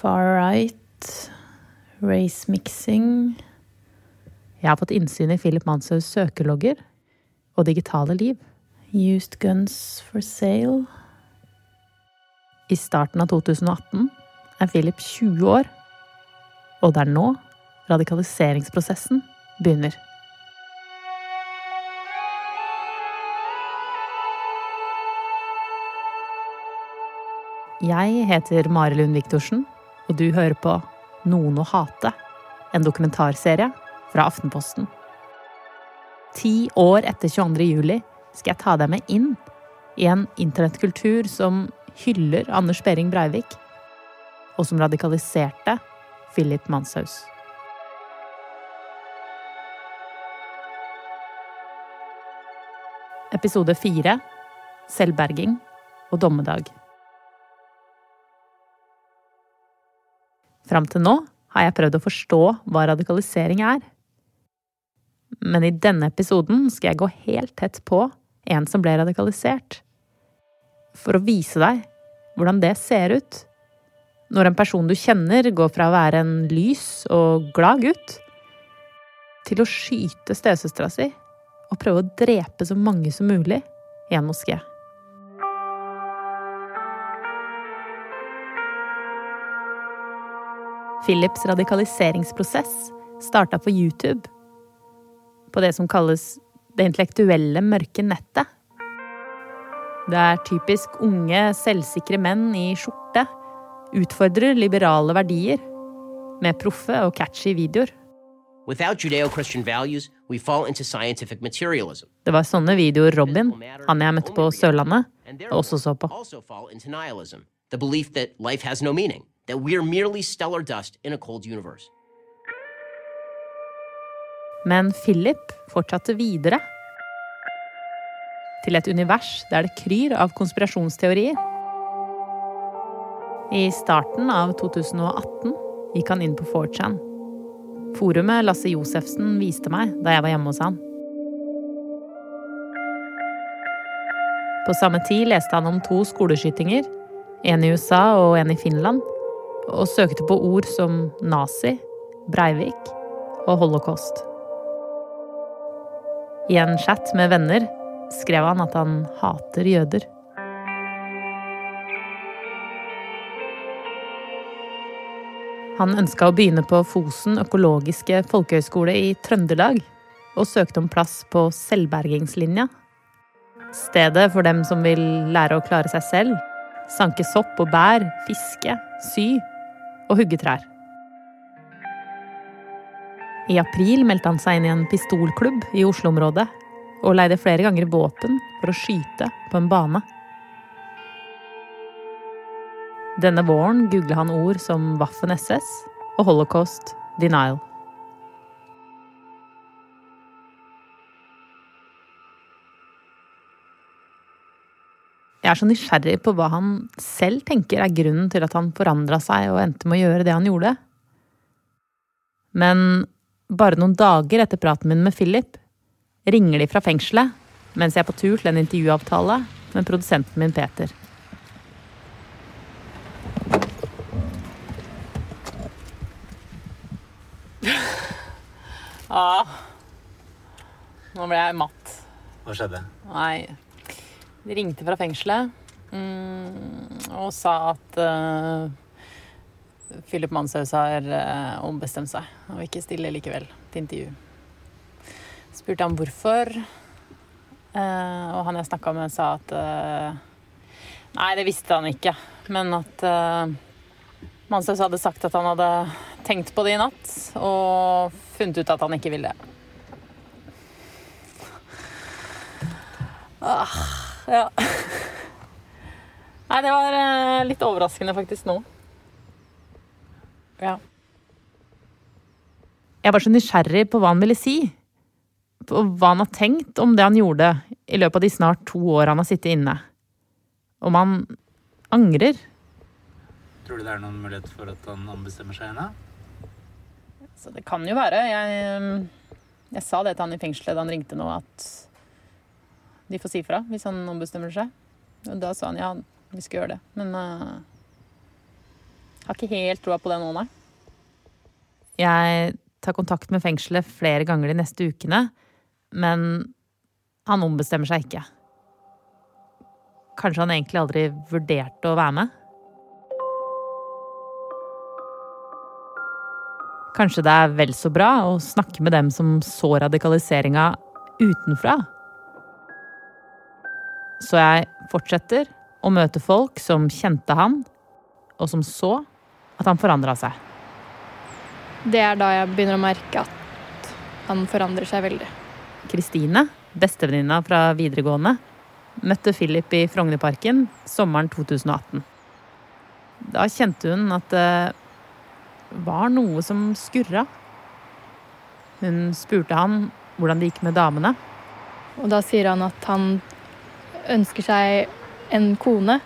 Far right, race mixing Jeg har fått innsyn i Philip Manshaus søkelogger og digitale liv. Used guns for sale. I starten av 2018 er Philip 20 år, og det er nå radikaliseringsprosessen begynner. Jeg heter Mari Lund Viktorsen, og du hører på Noen å hate, en dokumentarserie fra Aftenposten. Ti år etter 22. juli skal jeg ta deg med inn i en internettkultur som hyller Anders Behring Breivik, og som radikaliserte Philip Manshaus. Episode fire Selvberging og dommedag. Fram til nå har jeg prøvd å forstå hva radikalisering er. Men i denne episoden skal jeg gå helt tett på en som ble radikalisert. For å vise deg hvordan det ser ut. Når en person du kjenner går fra å være en lys og glad gutt, til å skyte stesøstera si og prøve å drepe så mange som mulig i en moské. Philips radikaliseringsprosess starta på YouTube. På det som kalles det intellektuelle mørke nettet. Det er typisk unge, selvsikre menn i skjorte utfordrer liberale verdier med proffe og catchy videoer. Values, we fall into scientific materialism. Det var sånne videoer Robin, han jeg møtte på Sørlandet, også så på. That we we're merely stellar dust in a cold universe. Men Philip fortsatte videre. Til et univers der det kryr av konspirasjonsteorier. I starten av 2018 gikk han inn på 4chan. Forumet Lasse Josefsen viste meg da jeg var hjemme hos han. På samme tid leste han om to skoleskytinger, en i USA og en i Finland, og søkte på ord som nazi, Breivik og holocaust. I en chat med venner skrev han at han hater jøder. Han ønska å begynne på Fosen økologiske folkehøgskole i Trøndelag, og søkte om plass på selvbergingslinja. Stedet for dem som vil lære å klare seg selv, sanke sopp og bær, fiske, sy og hugge trær. I april meldte han seg inn i en pistolklubb i Oslo-området, og leide flere ganger våpen for å skyte på en bane. Denne våren googla han ord som Waffen SS og Holocaust denial. Jeg er så nysgjerrig på hva han selv tenker er grunnen til at han forandra seg og endte med å gjøre det han gjorde. Men bare noen dager etter praten min med Philip ringer de fra fengselet mens jeg er på tur til en intervjuavtale med produsenten min Peter. Ja Nå ble jeg matt. Hva skjedde? Nei. De ringte fra fengselet mm, og sa at uh, Philip Manshaus har uh, ombestemt seg og ikke stille likevel til intervju. Spurte han hvorfor, uh, og han jeg snakka med, sa at Nei, det visste han ikke, men at Manshaus hadde sagt at han hadde tenkt på det i natt og funnet ut at han ikke ville. Ah, ja. Nei, det var eh, litt overraskende faktisk nå. Ja. Jeg var så nysgjerrig på hva han ville si. På hva han har tenkt om det han gjorde i løpet av de snart to år han har sittet inne. Om han angrer. Tror du det er noen mulighet for at han ombestemmer seg ennå? Så det kan jo være. Jeg, jeg sa det til han i fengselet da han ringte nå, at de får si fra hvis han ombestemmer seg. Og da sa han ja, vi skal gjøre det. Men uh, Har ikke helt troa på det nå, nei. Jeg tar kontakt med fengselet flere ganger de neste ukene, men han ombestemmer seg ikke. Kanskje han egentlig aldri vurderte å være med? Kanskje det er vel så bra å snakke med dem som så radikaliseringa utenfra? Så jeg fortsetter å møte folk som kjente han, og som så at han forandra seg. Det er da jeg begynner å merke at han forandrer seg veldig. Kristine, bestevenninna fra videregående, møtte Philip i Frognerparken sommeren 2018. Da kjente hun at det var noe som skurra. Hun spurte han hvordan det gikk med damene. Og da sier han at han ønsker seg en kone,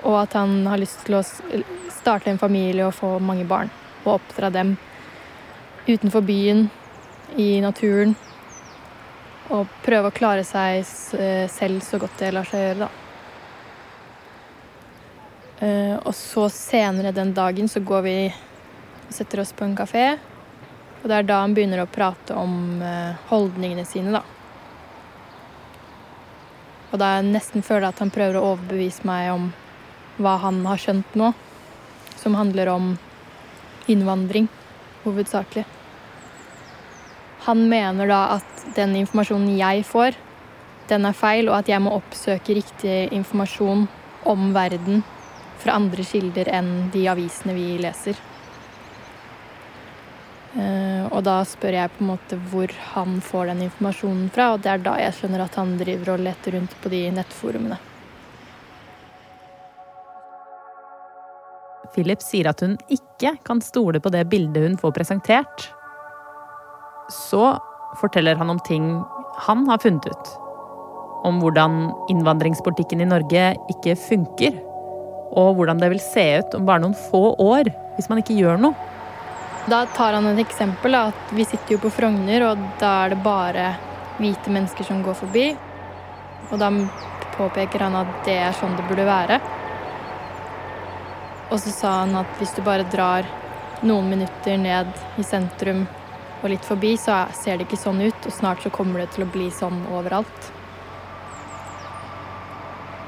og at han har lyst til å starte en familie og få mange barn. Og oppdra dem utenfor byen, i naturen. Og prøve å klare seg selv så godt det lar seg gjøre, da. Eh, og så senere den dagen så går vi og setter oss på en kafé. Og det er da han begynner å prate om eh, holdningene sine, da. Og da jeg nesten føler at han prøver å overbevise meg om hva han har skjønt nå. Som handler om innvandring, hovedsakelig. Han mener da at den informasjonen jeg får, den er feil, og at jeg må oppsøke riktig informasjon om verden fra andre kilder enn de avisene vi leser. Uh, og da spør jeg på en måte hvor han får den informasjonen fra, og det er da jeg skjønner at han driver og leter rundt på de nettforumene. Philip sier at hun ikke kan stole på det bildet hun får presentert. Så forteller han om ting han har funnet ut. Om hvordan innvandringspolitikken i Norge ikke funker. Og hvordan det vil se ut om bare noen få år hvis man ikke gjør noe. Da tar han et eksempel. at Vi sitter jo på Frogner, og da er det bare hvite mennesker som går forbi. Og da påpeker han at det er sånn det burde være. Og så sa han at hvis du bare drar noen minutter ned i sentrum og litt forbi, så ser det ikke sånn ut, og snart så kommer det til å bli sånn overalt.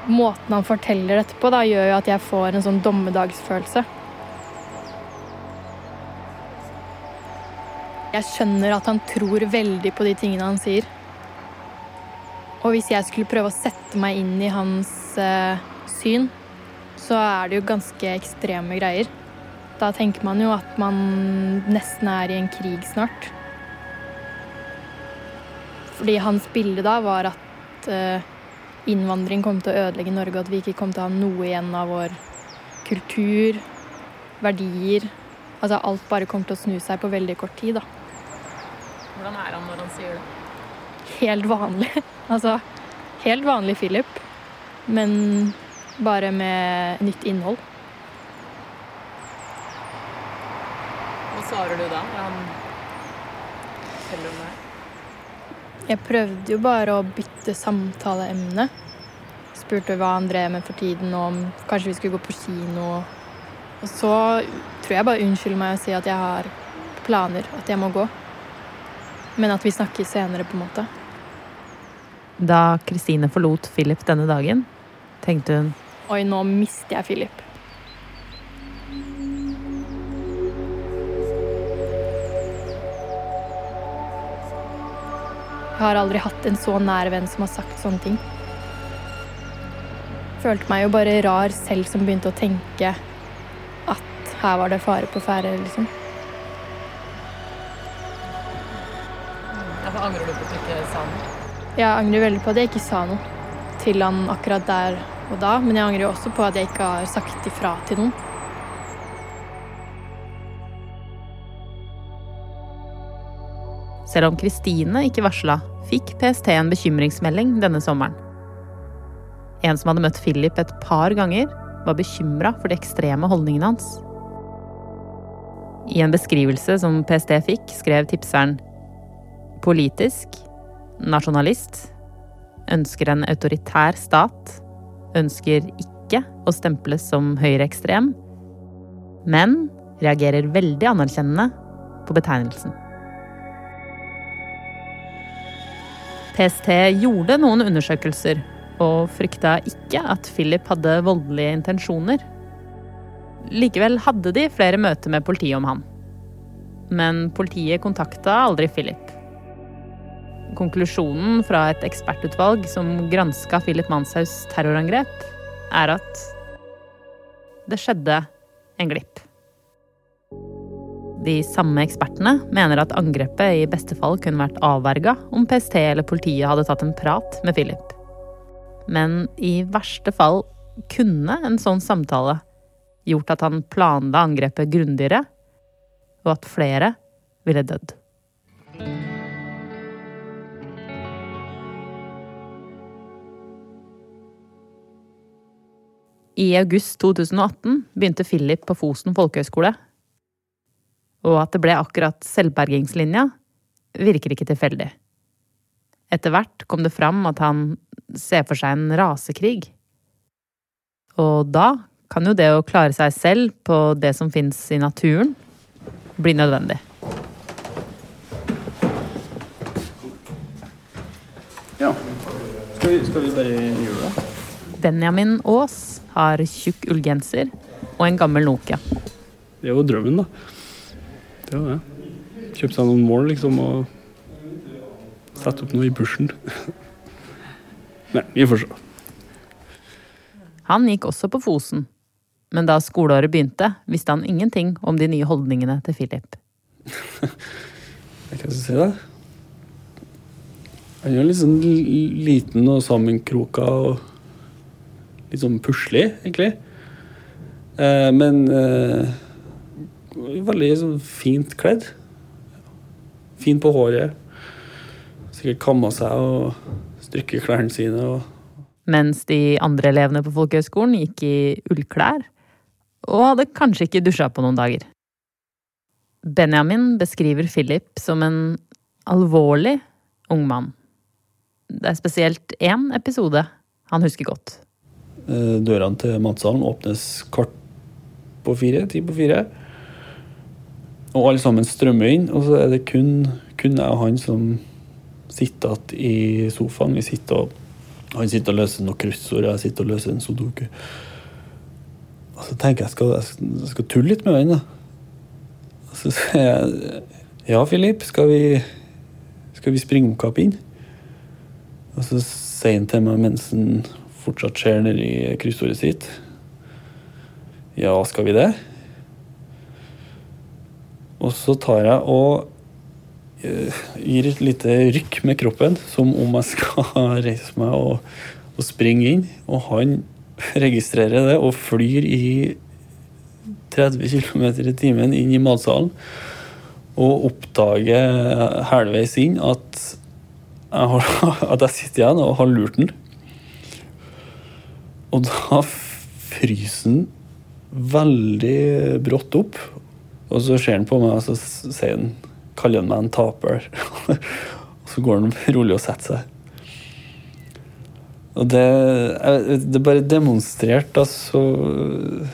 Måten han forteller dette på, da, gjør jo at jeg får en sånn dommedagsfølelse. Jeg skjønner at han tror veldig på de tingene han sier. Og hvis jeg skulle prøve å sette meg inn i hans uh, syn, så er det jo ganske ekstreme greier. Da tenker man jo at man nesten er i en krig snart. Fordi hans bilde da var at uh, innvandring kom til å ødelegge Norge, at vi ikke kom til å ha noe igjen av vår kultur, verdier Altså alt bare kom til å snu seg på veldig kort tid, da. Hvordan er han når han sier det? Helt vanlig. Altså helt vanlig Philip, men bare med nytt innhold. Hva svarer du da når han forteller om det? Jeg prøvde jo bare å bytte samtaleemne. Spurte hva han drev med for tiden, og om kanskje vi skulle gå på kino. Og så tror jeg bare unnskylder meg og sier at jeg har planer, at jeg må gå. Men at vi snakkes senere, på en måte. Da Kristine forlot Philip denne dagen, tenkte hun Oi, nå mister jeg Philip. Jeg har aldri hatt en så nær venn som har sagt sånne ting. Følte meg jo bare rar selv som begynte å tenke at her var det fare på ferde, liksom. Angrer du på at du ikke sa noe? Jeg angrer veldig på at jeg ikke sa noe til han akkurat der og da, men jeg angrer også på at jeg ikke har sagt ifra til noen. Selv om Kristine ikke varsla, fikk PST en bekymringsmelding denne sommeren. En som hadde møtt Philip et par ganger, var bekymra for de ekstreme holdningene hans. I en beskrivelse som PST fikk, skrev tipseren politisk, nasjonalist, ønsker en autoritær stat, ønsker ikke å stemples som høyreekstrem, men reagerer veldig anerkjennende på betegnelsen. PST gjorde noen undersøkelser og frykta ikke at Philip hadde voldelige intensjoner. Likevel hadde de flere møter med politiet om han. Men politiet kontakta aldri Philip. Konklusjonen fra et ekspertutvalg som granska Philip Manshaus terrorangrep, er at det skjedde en glipp. De samme ekspertene mener at angrepet i beste fall kunne vært avverga om PST eller politiet hadde tatt en prat med Philip. Men i verste fall kunne en sånn samtale gjort at han planla angrepet grundigere, og at flere ville dødd. I august 2018 begynte Philip på Fosen folkehøgskole. Og at det ble akkurat selvbergingslinja, virker ikke tilfeldig. Etter hvert kom det fram at han ser for seg en rasekrig. Og da kan jo det å klare seg selv på det som fins i naturen, bli nødvendig. Ja. Skal vi, skal vi bare gjøre det? Benjamin Aas har tjukk ullgenser og en gammel Nokia. Det er jo drømmen, da. Det er jo det. Kjøpe seg noen mål, liksom, og sette opp noe i bushen. Nei, vi får se. Han gikk også på Fosen, men da skoleåret begynte, visste han ingenting om de nye holdningene til Philip. Jeg kan ikke si det. Han er litt sånn liten og sammenkroka og litt sånn puslig, egentlig. Eh, men eh, veldig sånn fint kledd. Fin på håret. Sikkert kamma seg og strykker klærne sine. og Mens de andre elevene på folkehøgskolen gikk i ullklær, og hadde kanskje ikke dusja på noen dager. Benjamin beskriver Philip som en alvorlig ung mann. Det er spesielt én episode han husker godt. Eh, Dørene til matsalen åpnes kvart på fire, ti på fire. Og alle sammen strømmer inn, og så er det kun, kun jeg og han som sitter igjen i sofaen. Vi sitter og, han sitter og løser noen kryssord, jeg sitter og løser en sudoku. Og så tenker jeg skal, jeg skal tulle litt med han, da. Og så sier jeg Ja, Filip, skal vi, skal vi springe om kapp inn? Og så sier han til meg mens han fortsatt ned i kryssordet sitt. Ja, skal vi det? Og så tar jeg og eh, gir et lite rykk med kroppen, som om jeg skal reise meg og, og springe inn. Og han registrerer det og flyr i 30 km i timen inn i matsalen. Og oppdager halvveis inn at jeg, har, at jeg sitter igjen og har lurt den. Og da fryser han veldig brått opp. Og så ser han på meg og så sier han, kaller han meg en taper. og så går han rolig og setter seg. Og det, det bare demonstrerte altså så,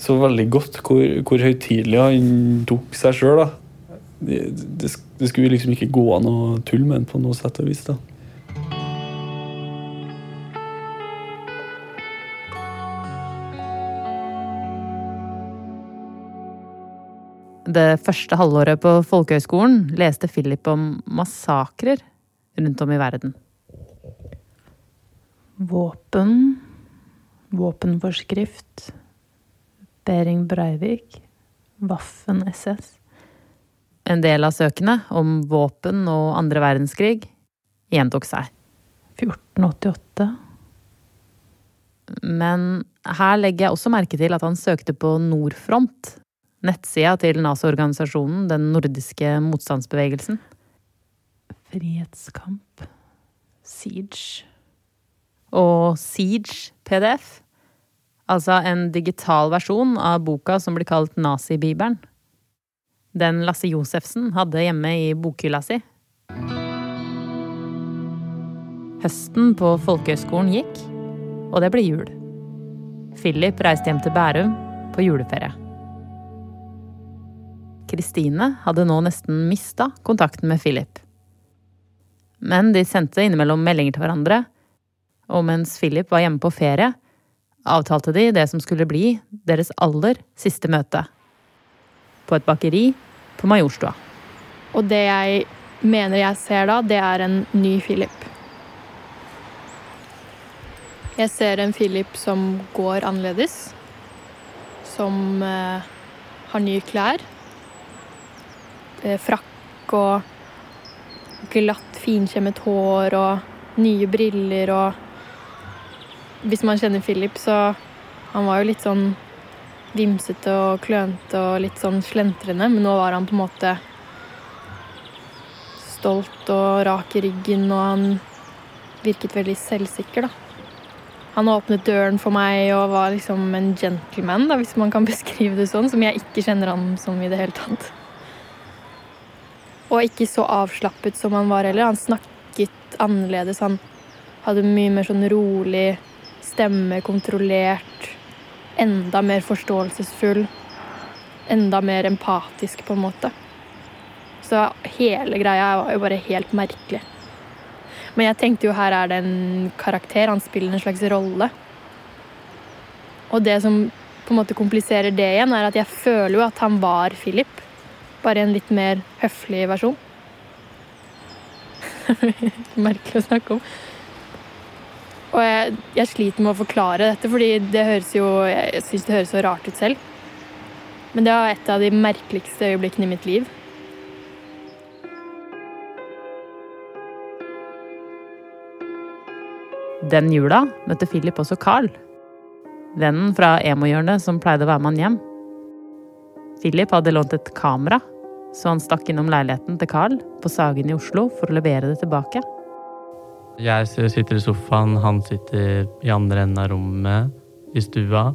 så veldig godt hvor, hvor høytidelig han tok seg sjøl. Det, det, det skulle liksom ikke gå an å tulle med ham på noe sett og vis. da. Det første halvåret på folkehøgskolen leste Philip om massakrer rundt om i verden. Våpen, våpenforskrift, Behring Breivik, Waffen-SS. En del av søkene om våpen og andre verdenskrig gjentok seg. 1488. Men her legger jeg også merke til at han søkte på Nordfront, nettsida til Nazi-organisasjonen Den nordiske motstandsbevegelsen. Frihetskamp Siege. Og Siege PDF. Altså en digital versjon av boka som blir kalt Nazibibelen. Den Lasse Josefsen hadde hjemme i bokhylla si. Høsten på folkehøgskolen gikk, og det ble jul. Philip reiste hjem til Bærum på juleferie. Kristine, hadde nå nesten mista kontakten med Philip. Men de sendte innimellom meldinger til hverandre, og mens Philip var hjemme på ferie, avtalte de det som skulle bli deres aller siste møte. På et bakeri på Majorstua. Og det jeg mener jeg ser da, det er en ny Philip. Jeg ser en Philip som går annerledes. Som eh, har nye klær. Eh, frakk og glatt, finkjemmet hår og nye briller og Hvis man kjenner Philip, så Han var jo litt sånn vimsete og klønete og litt sånn slentrende, men nå var han på en måte stolt og rak i ryggen, og han virket veldig selvsikker, da. Han åpnet døren for meg og var liksom en gentleman, da, hvis man kan beskrive det sånn, som jeg ikke kjenner han som i det hele tatt. Og ikke så avslappet som han var heller. Han snakket annerledes. Han hadde mye mer sånn rolig stemme, kontrollert. Enda mer forståelsesfull. Enda mer empatisk, på en måte. Så hele greia var jo bare helt merkelig. Men jeg tenkte jo her er det en karakter. Han spiller en slags rolle. Og det som på en måte kompliserer det igjen, er at jeg føler jo at han var Philip. Bare en litt mer høflig versjon. Merkelig å snakke om. Og jeg, jeg, sliter med å forklare dette, fordi det høres jo Jeg syns det høres så rart ut selv. Men det var et av de merkeligste øyeblikkene i mitt liv. Den jula møtte Philip også Carl. Vennen fra emo-hjørnet som pleide å være med han hjem. Philip hadde lånt et kamera, så han stakk innom leiligheten til Carl på Sagen i Oslo for å levere det tilbake. Jeg sitter i sofaen, han sitter i andre enden av rommet, i stua.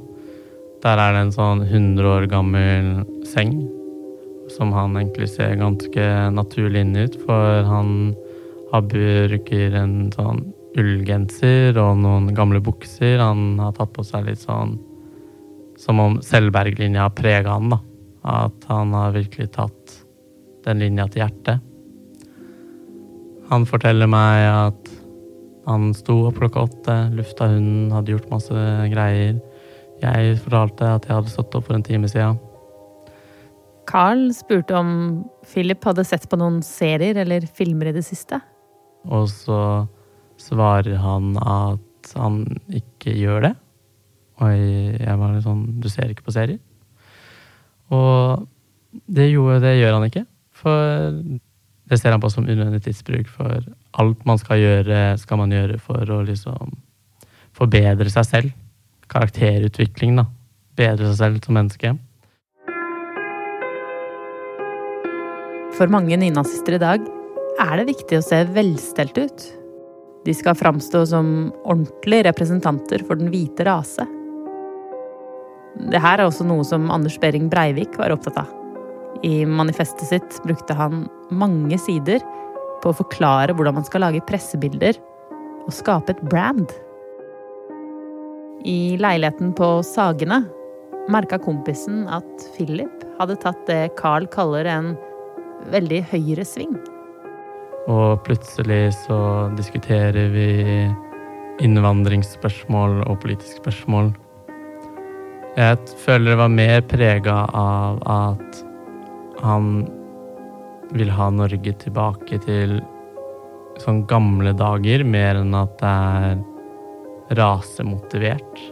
Der er det en sånn 100 år gammel seng, som han egentlig ser ganske naturlig inn ut, for han har bruker en sånn ullgenser og noen gamle bukser. Han har tatt på seg litt sånn Som om Selvberg-linja prega han, da. At han har virkelig tatt den linja til hjertet. Han forteller meg at han sto opp klokka åtte, lufta hunden, hadde gjort masse greier. Jeg fortalte at jeg hadde stått opp for en time siden. Carl spurte om Philip hadde sett på noen serier eller filmer i det siste. Og så svarer han at han ikke gjør det. Og jeg var litt sånn Du ser ikke på serier? Og det, gjorde, det gjør han ikke. For det ser han på som unødvendig tidsbruk. For alt man skal gjøre, skal man gjøre for å liksom forbedre seg selv. Karakterutvikling, da. Bedre seg selv som menneske. For mange nynazister i dag er det viktig å se velstelt ut. De skal framstå som ordentlige representanter for den hvite rase. Det her er også noe som Anders Behring Breivik var opptatt av. I manifestet sitt brukte han mange sider på å forklare hvordan man skal lage pressebilder og skape et brand. I leiligheten på Sagene merka kompisen at Philip hadde tatt det Carl kaller en veldig høyresving. Og plutselig så diskuterer vi innvandringsspørsmål og politiske spørsmål. Jeg føler det var mer prega av at han vil ha Norge tilbake til sånn gamle dager, mer enn at det er rasemotivert.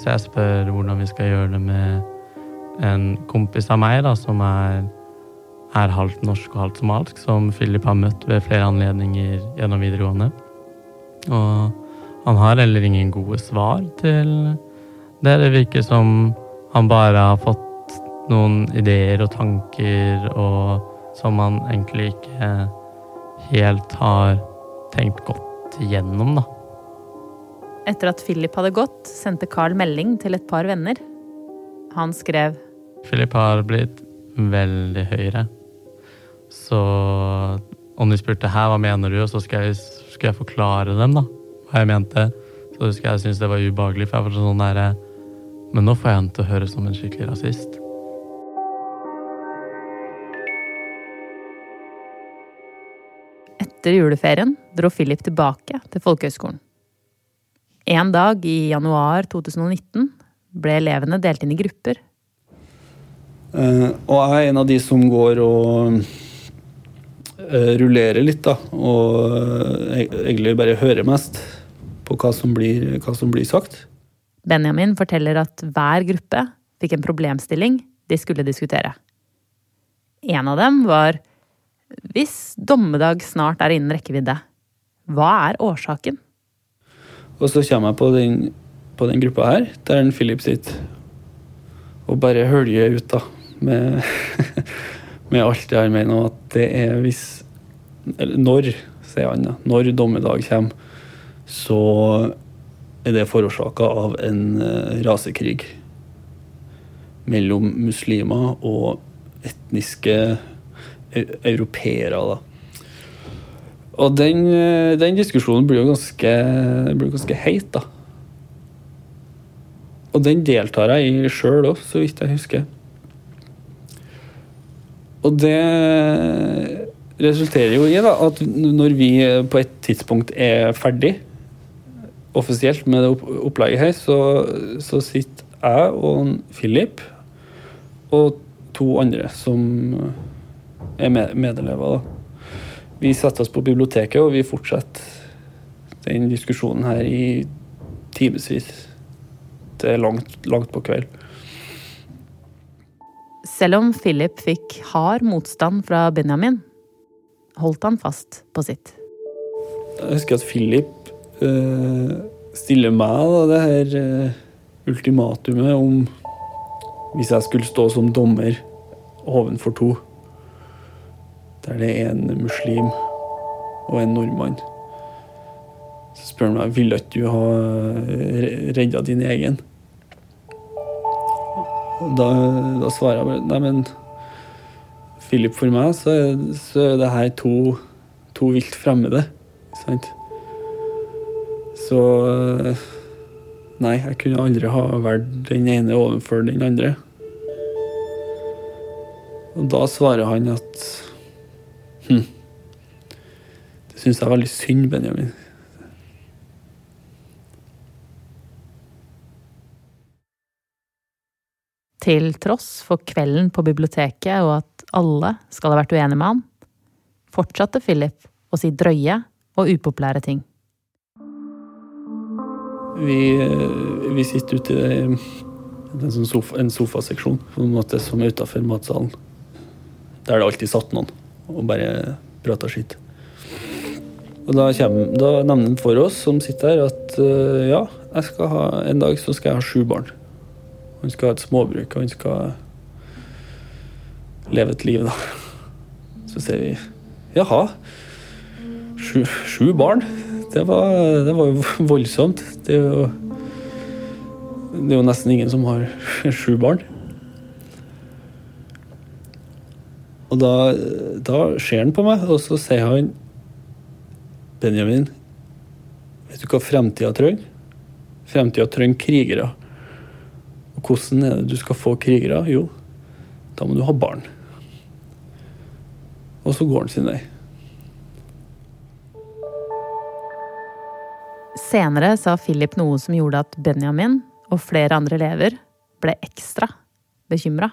Så jeg spør hvordan vi skal gjøre det med en kompis av meg da, som er er halvt norsk og halvt somalisk, som Philip har møtt ved flere anledninger gjennom videregående. Og han har heller ingen gode svar til det. Det virker som han bare har fått noen ideer og tanker og som han egentlig ikke helt har tenkt godt igjennom, da. Etter at Philip hadde gått, sendte Carl melding til et par venner. Han skrev Philip har blitt veldig høyere. Så om de spurte her, hva mener du, og så skal jeg, skal jeg forklare dem da, hva jeg mente, så husker jeg syntes det var ubehagelig, for jeg var sånn der, men nå får jeg han til å høres som en skikkelig rasist. Etter juleferien dro Philip tilbake til folkehøgskolen. En dag i januar 2019 ble elevene delt inn i grupper. Uh, og jeg er en av de som går og uh, rullerer litt, da. Og uh, egentlig bare hører mest på hva som blir, hva som blir sagt. Benjamin forteller at hver gruppe fikk en problemstilling de skulle diskutere. En av dem var hvis dommedag snart er innen rekkevidde, hva er årsaken? Og så kommer jeg på den, på den gruppa her, der en Philip sitter og bare høljer ut, da. Med, med alt det her mener, at det er hvis Eller når, sier han, da. Når dommedag kommer, så er det forårsaka av en eh, rasekrig mellom muslimer og etniske eu- europeere, da. Og den, eh, den diskusjonen blir jo ganske, blir ganske heit, da. Og den deltar jeg i sjøl òg, så vidt jeg husker. Og det resulterer jo i da, at når vi på et tidspunkt er ferdig offisielt med det opplegget her, så, så sitter jeg og Philip og to andre som er med, medelever. da. Vi setter oss på biblioteket, og vi fortsetter den diskusjonen her i timevis. Det er langt, langt på kveld. Selv om Philip fikk hard motstand fra Benjamin, holdt han fast på sitt. Jeg husker at Philip stiller meg da, det her eh, ultimatumet om hvis jeg skulle stå som dommer ovenfor to, der det er en muslim og en nordmann. Så spør han meg ville ikke du ha eh, redda din egen. Da, da svarer jeg bare nei, men Philip, for meg så så er det her to, to vilt fremmede. Sant? Så eh, Nei, jeg kunne aldri ha valgt den ene overfor den andre. Og da svarer han at Hm. Det syns jeg er veldig synd, Benjamin. Til tross for kvelden på biblioteket og at alle skal ha vært uenige med han, fortsatte Philip å si drøye og upopulære ting. Vi, eh, vi sitter ute i en, sånn sofa, en sofaseksjon på en måte som er utafor matsalen. Der det alltid satt noen og bare prata skitt. Og da, kommer, da nevner han for oss som sitter her, at uh, ja, ha, en dag så skal jeg ha sju barn. Han skal ha et småbruk, og han skal leve et liv, da. Så sier vi jaha, sju, sju barn? Det var, det var jo voldsomt. Det er jo, det er jo nesten ingen som har sju barn. Og da, da ser han på meg, og så sier han Benjamin, vet du hva fremtida trenger? Fremtida trenger krigere. Og hvordan er det du skal få krigere? Jo, da må du ha barn. Og så går han sin vei. Senere sa Philip noe som gjorde at Benjamin og flere andre elever ble ekstra bekymra.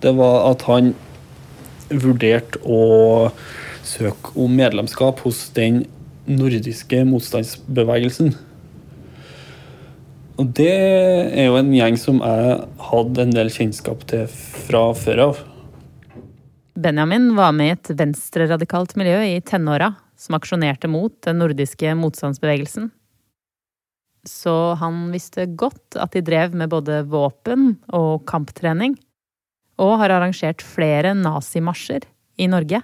Det var at han vurderte å søke om medlemskap hos den nordiske motstandsbevegelsen. Og det er jo en gjeng som jeg hadde en del kjennskap til fra før av. Benjamin var med i et venstreradikalt miljø i tenåra som aksjonerte mot den nordiske motstandsbevegelsen. Så han visste godt at de drev med både våpen og kamptrening, og har arrangert flere nazimarsjer i Norge.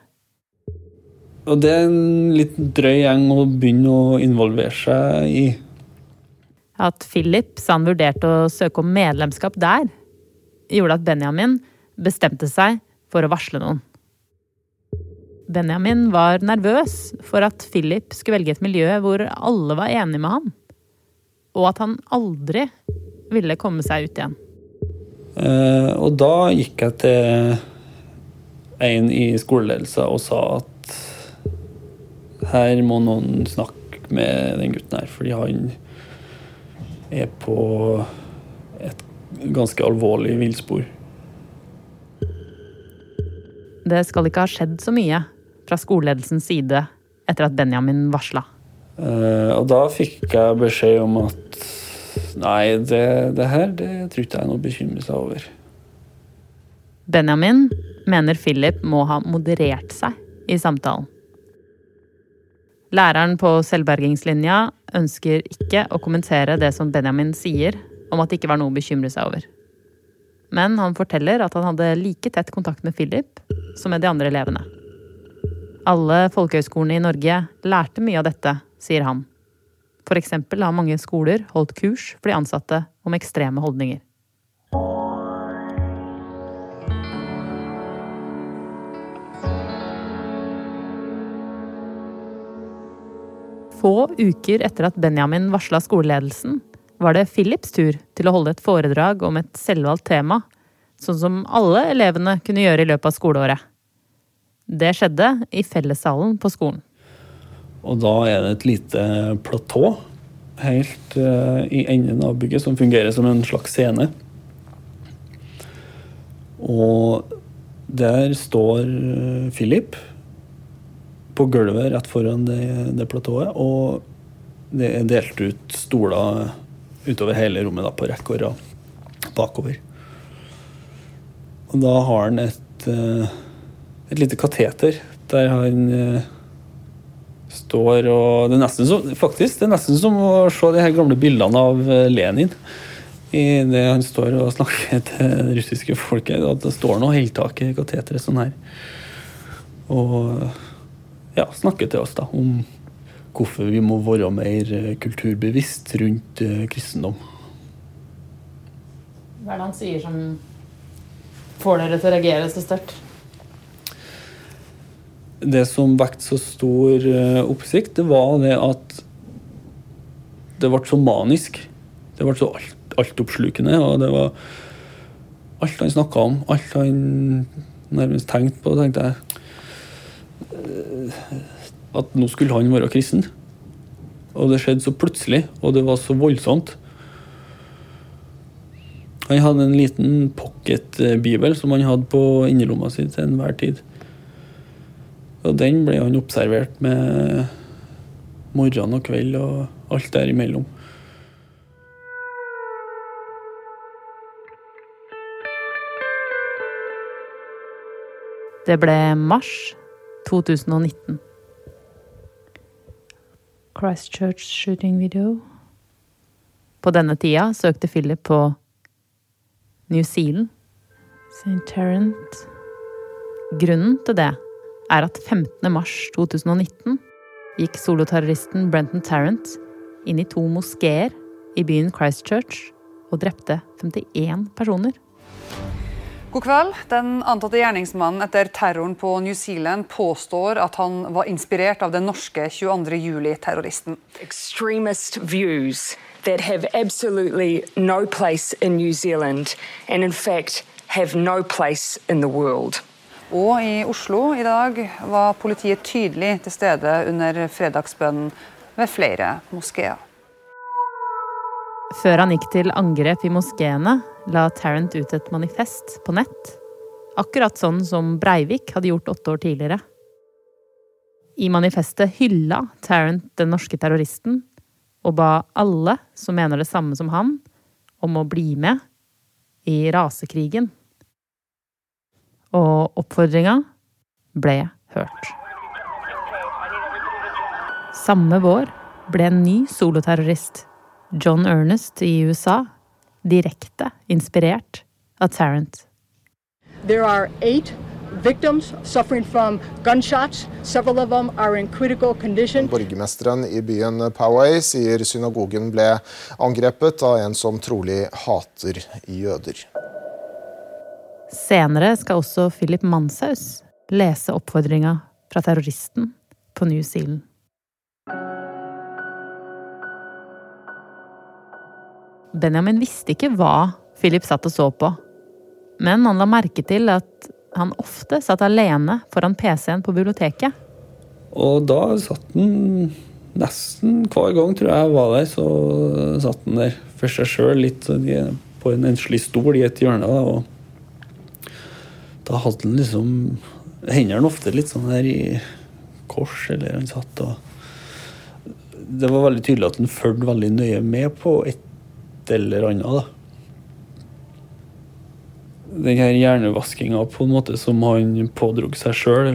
Og det er en litt drøy gjeng å begynne å involvere seg i. At Philip sa han vurderte å søke om medlemskap der, gjorde at Benjamin bestemte seg for å varsle noen. Benjamin var nervøs for at Philip skulle velge et miljø hvor alle var enige med ham, og at han aldri ville komme seg ut igjen. Uh, og da gikk jeg til en i skoleledelsen og sa at her må noen snakke med den gutten her, fordi han er på et ganske alvorlig villspor. Det skal ikke ha skjedd så mye fra skoleledelsens side etter at Benjamin varsla. Uh, og da fikk jeg beskjed om at nei, det, det her det tror ikke jeg er noe å bekymre seg over. Benjamin mener Philip må ha moderert seg i samtalen. Læreren på selvbergingslinja ønsker ikke å kommentere det som Benjamin sier om at det ikke var noe å bekymre seg over. Men han forteller at han hadde like tett kontakt med Philip som med de andre elevene. Alle folkehøyskolene i Norge lærte mye av dette, sier han. For eksempel har mange skoler holdt kurs for de ansatte om ekstreme holdninger. Få uker etter at Benjamin varsla skoleledelsen, var det Philips tur til å holde et foredrag om et selvvalgt tema, sånn som alle elevene kunne gjøre i løpet av skoleåret. Det skjedde i fellessalen på skolen. Og da er det et lite platå helt eh, i enden av bygget som fungerer som en slags scene. Og der står eh, Philip på gulvet rett foran det, det platået, og det er delt ut stoler utover hele rommet da, på rekke og rad bakover. Og da har han et, eh, et lite kateter der han eh, står og Det er nesten som, faktisk, det er nesten som å se de her gamle bildene av eh, Lenin. I det han står og snakker til det russiske folket. At det står noe heltak i kateteret sånn her. Og ja, snakker til oss da om hvorfor vi må være mer eh, kulturbevisst rundt eh, kristendom. Hva er det han sier som får dere til å reagere så sterkt? Det som vekket så stor eh, oppsikt, det var det at det ble så manisk. Det ble så alt, altoppslukende. Og det var alt han snakka om, alt han nærmest tenkte på, tenkte jeg. At nå skulle han være kristen. Og det skjedde så plutselig, og det var så voldsomt. Han hadde en liten pocketbibel som han hadde på innerlomma si til enhver tid. Og den ble han observert med morgen og kveld og alt derimellom. Det ble mars 2019. Christchurch shooting video. På denne tida søkte Philip på New Zealand, St. Tarrant Grunnen til det er at 15. mars 2019 gikk soloterroristen Brenton Tarrant inn i to moskeer i byen Christchurch og drepte 51 personer. God kveld. Den antatte gjerningsmannen etter terroren på New Zealand påstår at han var inspirert av den norske 22. juli-terroristen. extremist views that have absolutely no place in New Zealand and, in fact, have no place in the world. Og i Oslo i dag var politiet tydelig til stede under fredagsbønnen ved flere moskeer. Før han gikk til angrep i moskeene, la Tarrant ut et manifest på nett. Akkurat sånn som Breivik hadde gjort åtte år tidligere. I manifestet hylla Tarrant den norske terroristen og ba alle som mener det samme som han, om å bli med i rasekrigen. Og oppfordringa ble hørt. Samme vår ble en ny soloterrorist, John Ernest i USA, direkte inspirert av Tarrant. There are eight victims suffering from gunshots. Several of them are in critical condition. Borgermesteren i byen Poway sier synagogen ble angrepet av en som trolig hater jøder. Senere skal også Philip Manshaus lese oppfordringa fra terroristen på New Zealand. Benjamin visste ikke hva Philip satt og så på, men han la merke til at han ofte satt alene foran PC-en på biblioteket. Og da satt han nesten hver gang, tror jeg var der, så satt han der for seg sjøl, litt på en enslig stol i et hjørne. Og da hadde han liksom hendene ofte litt sånn her i kors, eller han satt og Det var veldig tydelig at han fulgte veldig nøye med på et eller annet. da. Den her hjernevaskinga på en måte som han pådrog seg sjøl,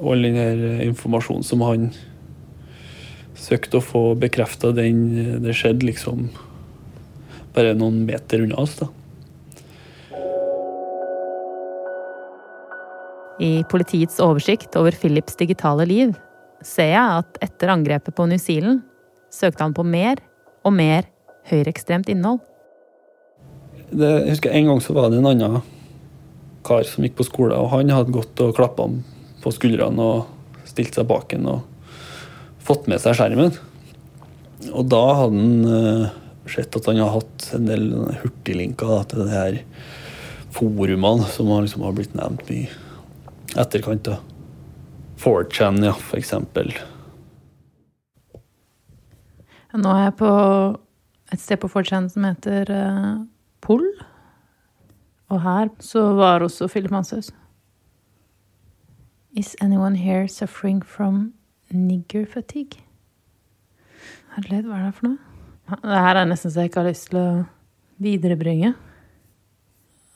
all den her informasjonen som han søkte å få bekrefta, den det skjedde liksom bare noen meter unna oss. da. I politiets oversikt over Philips digitale liv ser jeg at etter angrepet på New Zealand søkte han på mer og mer høyreekstremt innhold. Det, jeg husker En gang så var det en annen kar som gikk på skole, og han hadde gått og klappa ham på skuldrene og stilt seg bak ham og fått med seg skjermen. Og da hadde han eh, sett at han hadde hatt en del hurtiglinker da, til de her forumene som har, liksom, har blitt nevnt mye etterkant. da. 4chan, ja, for eksempel. Nå er jeg på et sted på 4chan som heter uh, Pol. Og her så var også Philip Manshaus. Is anyone here suffering from nigger fatigue? Herlighet, hva er det for noe? Det her er nesten så jeg ikke har lyst til å viderebringe.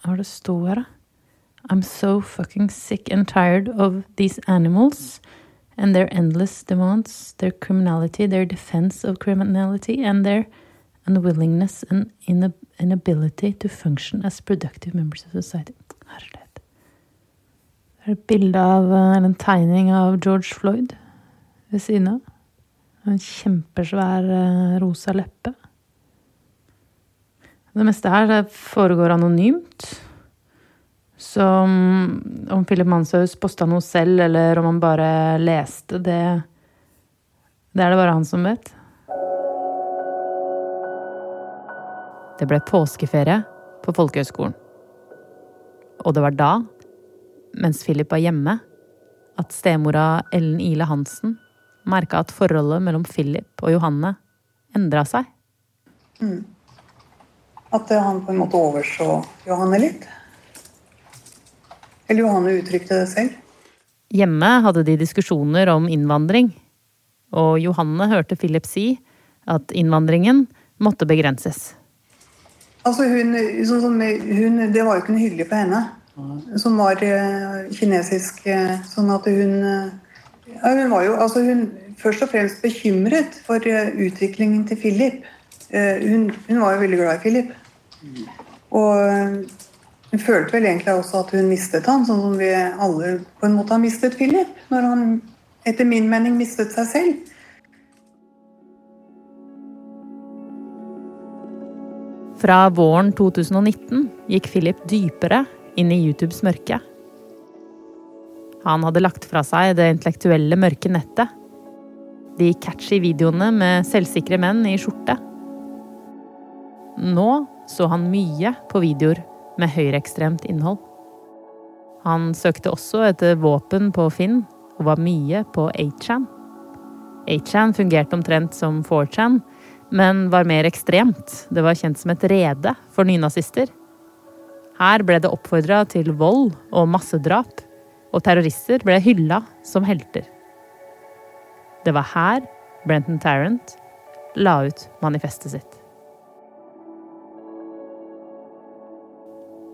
Hva er det står her, da? I'm so fucking sick and tired of these animals and their endless demands, their criminality, their defense of criminality, and their unwillingness and inab inability to function as productive members of society. Herlighet. Det er et bilde av, eh, en tegning av George Floyd ved siden av. En kjempesvær eh, rosa leppe. Det meste her foregår anonymt. Så om Philip Manshaus posta noe selv, eller om han bare leste, det Det er det bare han som vet. Det ble påskeferie på folkehøgskolen. Og det var da, mens Philip var hjemme, at stemora Ellen Ile Hansen merka at forholdet mellom Philip og Johanne endra seg. Mm. At han på en måte overså Johanne litt. Eller Johanne uttrykte det selv. Hjemme hadde de diskusjoner om innvandring, og Johanne hørte Philip si at innvandringen måtte begrenses. Altså hun, sånn hun, Det var jo ikke noe hyggelig for henne, som var eh, kinesisk. eh, Sånn at hun eh, ja, Hun var jo altså hun, først og fremst bekymret for utviklingen til Philip. Hun, hun var jo veldig glad i Philip. Og hun følte vel egentlig også at hun mistet han, sånn som vi alle på en måte har mistet Philip. Når han etter min mening mistet seg selv. Fra våren 2019 gikk Philip dypere inn i YouTubes mørke. Han hadde lagt fra seg det intellektuelle mørke nettet. De catchy videoene med selvsikre menn i skjorte. Nå så han mye på videoer med høyreekstremt innhold. Han søkte også etter våpen på Finn, og var mye på 8chan. 8chan fungerte omtrent som 4chan, men var mer ekstremt. Det var kjent som et rede for nynazister. Her ble det oppfordra til vold og massedrap, og terrorister ble hylla som helter. Det var her Brenton Tarrant la ut manifestet sitt.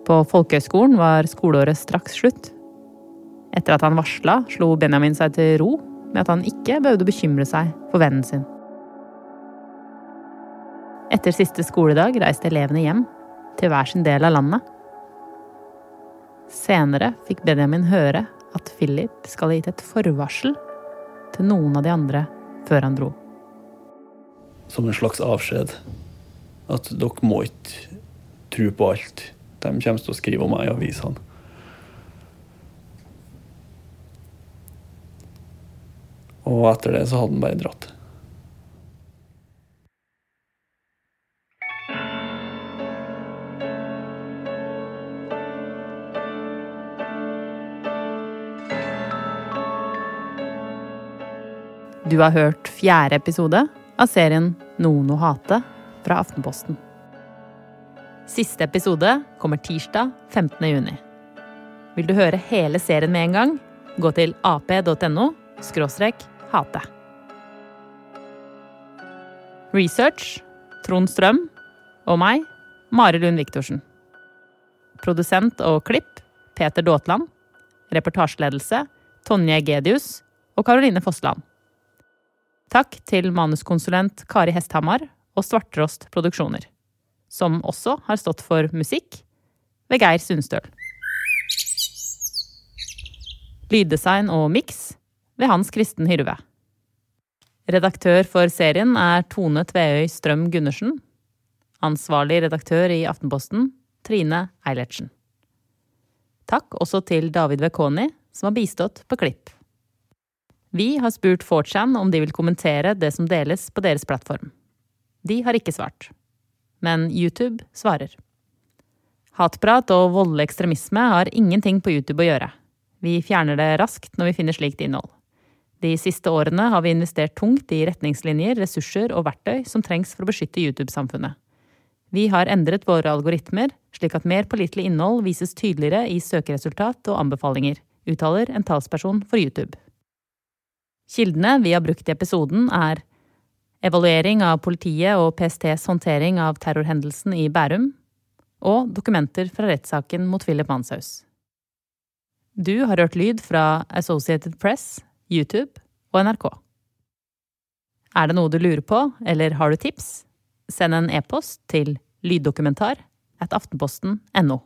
På folkehøgskolen var skoleåret straks slutt. Etter at han varsla, slo Benjamin seg til ro med at han ikke behøvde bekymre seg for vennen sin. Etter siste skoledag reiste elevene hjem, til hver sin del av landet. Senere fikk Benjamin høre at Philip skal ha gitt et forvarsel til noen av de andre før han dro. Som en slags avskjed. At dere må ikke tro på alt de kommer til å skrive om meg i avisene. Og etter det så hadde han bare dratt. Du har hørt fjerde episode av serien Noen å hate fra Aftenposten. Siste episode kommer tirsdag 15. juni. Vil du høre hele serien med en gang, gå til ap.no hate. Research Trond Strøm og meg, Mari Lund Viktorsen. Produsent og klipp Peter Daatland. Reportasjeledelse Tonje Gedius og Karoline Fossland. Takk til manuskonsulent Kari Hesthamar og Svarttrost Produksjoner, som også har stått for musikk ved Geir Sundstøl. Lyddesign og miks ved Hans Kristen Hyrve. Redaktør for serien er Tone Tveøy Strøm Gundersen. Ansvarlig redaktør i Aftenposten Trine Eilertsen. Takk også til David Vekoni, som har bistått på klipp. Vi har spurt 4chan om de vil kommentere det som deles på deres plattform. De har ikke svart. Men YouTube svarer. Hatprat og voldelig ekstremisme har ingenting på YouTube å gjøre. Vi fjerner det raskt når vi finner slikt innhold. De siste årene har vi investert tungt i retningslinjer, ressurser og verktøy som trengs for å beskytte YouTube-samfunnet. Vi har endret våre algoritmer, slik at mer pålitelig innhold vises tydeligere i søkeresultat og anbefalinger, uttaler en talsperson for YouTube. Kildene vi har brukt i episoden, er evaluering av politiet og PSTs håndtering av terrorhendelsen i Bærum, og dokumenter fra rettssaken mot Philip Manshaus. Du har hørt lyd fra Associated Press, YouTube og NRK. Er det noe du lurer på, eller har du tips? Send en e-post til lyddokumentar at aftenposten.no.